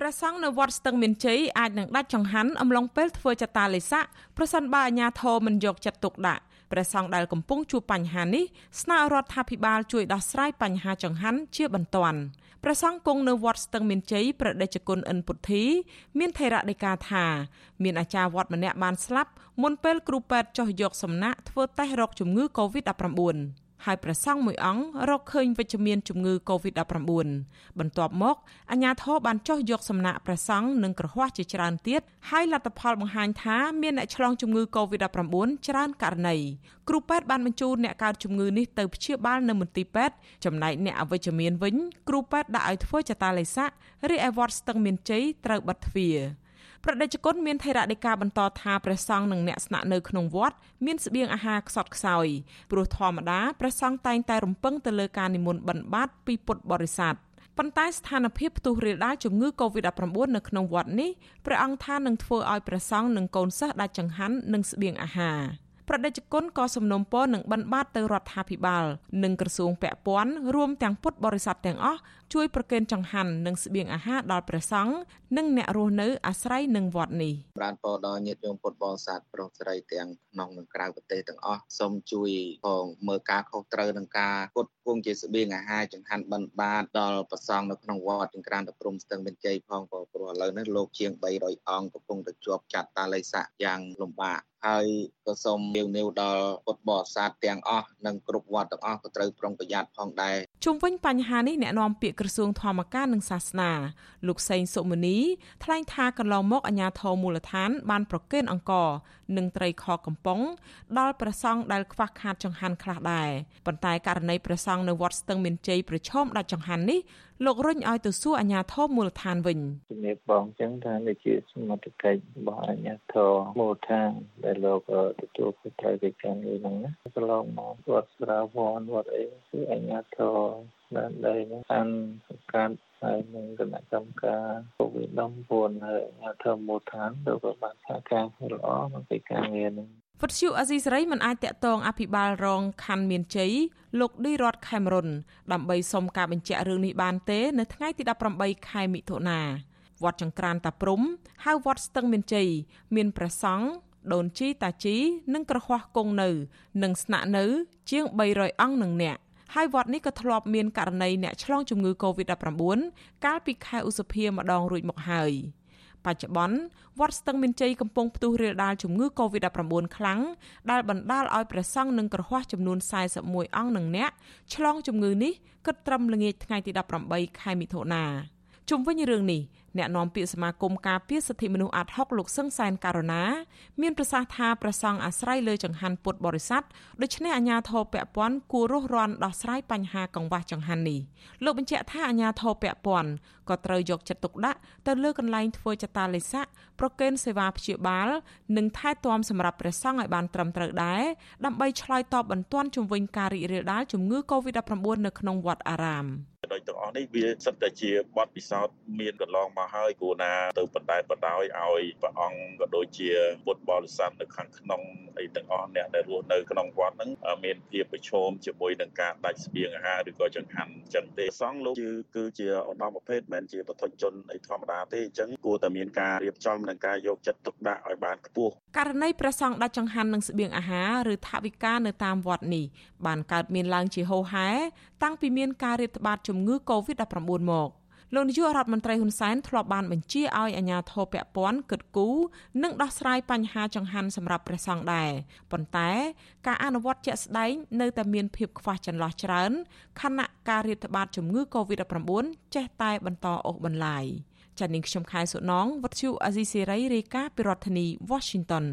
ព្រះសង្ឃនៅវត្តស្ទឹងមានជ័យអាចនឹងដាច់ចង្ហាន់អំឡុងពេលធ្វើចតាឡេស័កប្រសិនបើអាជ្ញាធរមិនយកចិត្តទុកដាក់ព្រះសង្ឃដែលកំពុងជួបបញ្ហានេះស្នើរដ្ឋាភិបាលជួយដោះស្រាយបញ្ហាចង្ហាន់ជាបន្ទាន់ព្រះសង្ឃគង់នៅវត្តស្ទឹងមានជ័យប្រដេជគុណអិនពុទ្ធីមានថេរដីកាថាមានអាចារ្យវត្តម្នាក់បានស្លាប់មុនពេលគ្រូពេទ្យចុះយកសំណាក់ធ្វើតេស្តរកជំងឺ Covid-19 ហើយព្រះសង្ឃមួយអង្គរកឃើញវិជ្ជមានជំងឺ Covid-19 បន្ទាប់មកអាជ្ញាធរបានចុះយកសំណាក់ព្រះសង្ឃនិងគ្រហស្ថជាច្រើនទៀតហើយលទ្ធផលបង្ហាញថាមានអ្នកឆ្លងជំងឺ Covid-19 ច្រើនករណីគ្រូពេទ្យបានបញ្ជូនអ្នកកើតជំងឺនេះទៅព្យាបាលនៅមន្ទីរពេទ្យចំណែកអ្នកអវិជ្ជមានវិញគ្រូពេទ្យដាក់ឲ្យធ្វើចតាឡេស័ករីឯវត្តស្ទឹងមានជ័យត្រូវបិទទ្វារ ប្រដេជគុណមានថេរដីកាបន្តថាព្រះសង្ឃនិងអ្នកស្នាក់នៅក្នុងវត្តមានស្បៀងអាហារខ្សត់ខ្សោយព្រោះធម្មតាព្រះសង្ឃតែងតែរំពឹងទៅលើការនិមន្តបិណ្ឌបាតពីពុទ្ធបរិស័ទប៉ុន្តែស្ថានភាពផ្ទុះរាលដាលជំងឺ Covid-19 នៅក្នុងវត្តនេះព្រះអង្គថានឹងធ្វើឲ្យព្រះសង្ឃនិងកូនសិស្សដាច់ចង្ហាន់និងស្បៀងអាហារ ប្រដេជគុណក៏សំណូមពរនឹងបិណ្ឌបាតទៅរដ្ឋាភិបាល និងក្រសួងពាក់ព័ន្ធរួមទាំងពុទ្ធបរិស័ទទាំងអស់ជួយប្រគេនចង្ហាន់និងស្បៀងអាហារដល់ព្រះសង្ឃនិងអ្នករស់នៅអាស្រ័យនឹងវត្តនេះបានពរដល់ញាតិញោមពុទ្ធបរិស័ទប្រុសស្រីទាំងក្នុងនិងក្រៅប្រទេសទាំងអស់សូមជួយផងមើលការខុសត្រូវនឹងការពុតគង់ជាស្បៀងអាហារចង្ហាន់បិណ្ឌបាតដល់ព្រះសង្ឃនៅក្នុងវត្តទាំងក្រានតព្រំស្ទឹងមានជ័យផងព្រោះឥឡូវនេះលោកជាង300អង្គកំពុងតែជាប់ចាត់តាល័យស័កយ៉ាងលំបាក ហើយក៏សូមលាវនាវដល់ពុទ្ធបរិស័ទទាំងអស់និងគ្រប់វត្តទាំងអស់ក៏ត្រូវប្រុងប្រយ័ត្នផងដែរជុំវិញបញ្ហានេះអ្នកនាំពាក្យក្រសួងធម្មការនិងសាសនាលោកសេងសុមនីថ្លែងថាកន្លងមកអាជ្ញាធរមូលដ្ឋាន បានប្រគេនអង្គនិងត្រីខកំប៉ុងដល់ព្រះសង្ឃដែលខ្វះខាតចង្ហាន់ខ្លះដែរប៉ុន្តែករណីព្រះសង្ឃនៅវត្តស្ទឹងមានជ័យប្រឈមដាច់ចង្ហាន់នេះលោករញឲ្យទៅសួរអាជ្ញាធរមូលដ្ឋានវិញជំរាបបងចឹងថានេះជាសមត្ថកិច្ចរបស់អាជ្ញាធរមូលដ្ឋានដែលលោកទទួលខុសត្រូវកិច្ចការនេះហ្នឹងណាកន្លងមកវត្តស្រាវនវត្តអីគឺអាជ្ញាធរបានដីហ្នឹងបានសង្កាត់ហើយនឹងគណៈកម្មការកូវីដ19ហើយអាជ្ញាធរមូលដ្ឋានទៅក៏បានសហការល្អក្នុងកិច្ចការងារនេះវត្តជូអាស៊ីសេរីមិនអាចតាក់ទងអភិបាលរងខណ្ឌមានជ័យលោកឌីរ៉តខេមរុនដើម្បីសុំការបញ្ជាក់រឿងនេះបានទេនៅថ្ងៃទី18ខែមិថុនាវត្តចង្ក្រានតាព្រំហៅវត្តស្ទឹងមានជ័យមានព្រះសង្ឃ ដូនជីតាជីនិងក្រហោះគង់នៅនិងស្នាក់នៅ ជាង300អង្គនឹងអ្នកហើយវត្តនេះក៏ធ្លាប់មានករណីអ្នកឆ្លងជំងឺ Covid-19 កាលពីខែឧសភាម្ដងរួចមកហើយបច្ចុប្បន្នវត្តស្ទឹងមានជ័យកំពុងផ្ទុះរាលដាលជំងឺ Covid-19 ខ្លាំងដែលបណ្ដាលឲ្យព្រះសង្ឃនិងគ្រហស្ថចំនួន41អង្គនឹងអ្នកឆ្លងជំងឺនេះគិតត្រឹមល្ងាចថ្ងៃទី18ខែមិថុនា ជុំវិញរឿងនេះអ្នកនាំពាក្យសមាគមការពារសិទ្ធិមនុស្សអាត់ហុកលោកសឹងសែនការណាមានប្រសាសន៍ថាប្រសង់អាស្រ័យលើចង្ហាន់ពុទ្ធបរិស័ទដូច្នេះអាជ្ញាធរពាក់ព័ន្ធគួររុះរាន់ដោះស្រាយបញ្ហាកង្វះចង្ហាន់នេះលោកបញ្ជាក់ថាអាជ្ញាធរពាក់ព័ន្ធក៏ត្រូវយកចិត្តទុកដាក់ទៅលើកន្លែងធ្វើចតាលេស័កប្រកេនសេវាព្យាបាល និងថែទាំសម្រាប់ព្រះសង្ឃឲ្យបានត្រឹមត្រូវដែរដើម្បីឆ្លើយតបបន្ទាន់ជំវិញការរីករាលដាលជំងឺ Covid-19 នៅក្នុងវត្តអារាម។ ដូចទាំងអស់នេះវាសិតតែជាបទពិសោធន៍មានកន្លងមកហើយគួរណាទៅបណ្ដែតបណ្ដោយឲ្យព្រះអង្គក៏ដូចជាពុទ្ធបរិស័ទនៅខាងក្នុងអីទាំងអស់អ្នកដែលរស់នៅក្នុងវត្តហ្នឹងមានភាពប្រឈមជាមួយនឹងការដាច់ស្បៀងអាហារឬក៏ចង្ហាន់ចឹងទេសង្ឃលោកគឺគឺជាឧត្តមប្រភេទមិនមែនជាបុថុជនអីធម្មតាទេអញ្ចឹងគួរតែមានការរៀបចំនិងការយកចិត្តទុកដាក់ឲ្យបានខ្ពស់ករណីព្រះសង្ឃដាច់ចង្ហាន់និងស្បៀងអាហារឬថវិកានៅតាមវត្តនេះបានកើតមានឡើងជាហូរហែតាំងពីមានការរាតត្បាតជំងឺ Covid-19 មកលោកនាយករដ្ឋមន្ត្រីហ៊ុនសែនធ្លាប់បានបញ្ជាឲ្យអាជ្ញាធរពាក់ព័ន្ធគិតគូរនិងដោះស្រាយបញ្ហាចង្ហាន់សម្រាប់ព្រះសង្ឃដែរប៉ុន្តែការអនុវត្តជាក់ស្ដែងនៅតែមានភាពខ្វះចន្លោះច្រើនខណៈការរាតត្បាតជំងឺ Covid-19 ចេះតែបន្តអូសបន្លាយចា៎នាងខ្ញុំខែសុណងវັດឈូអាស៊ីសេរីរាយការណ៍ពីរដ្ឋធានី Washington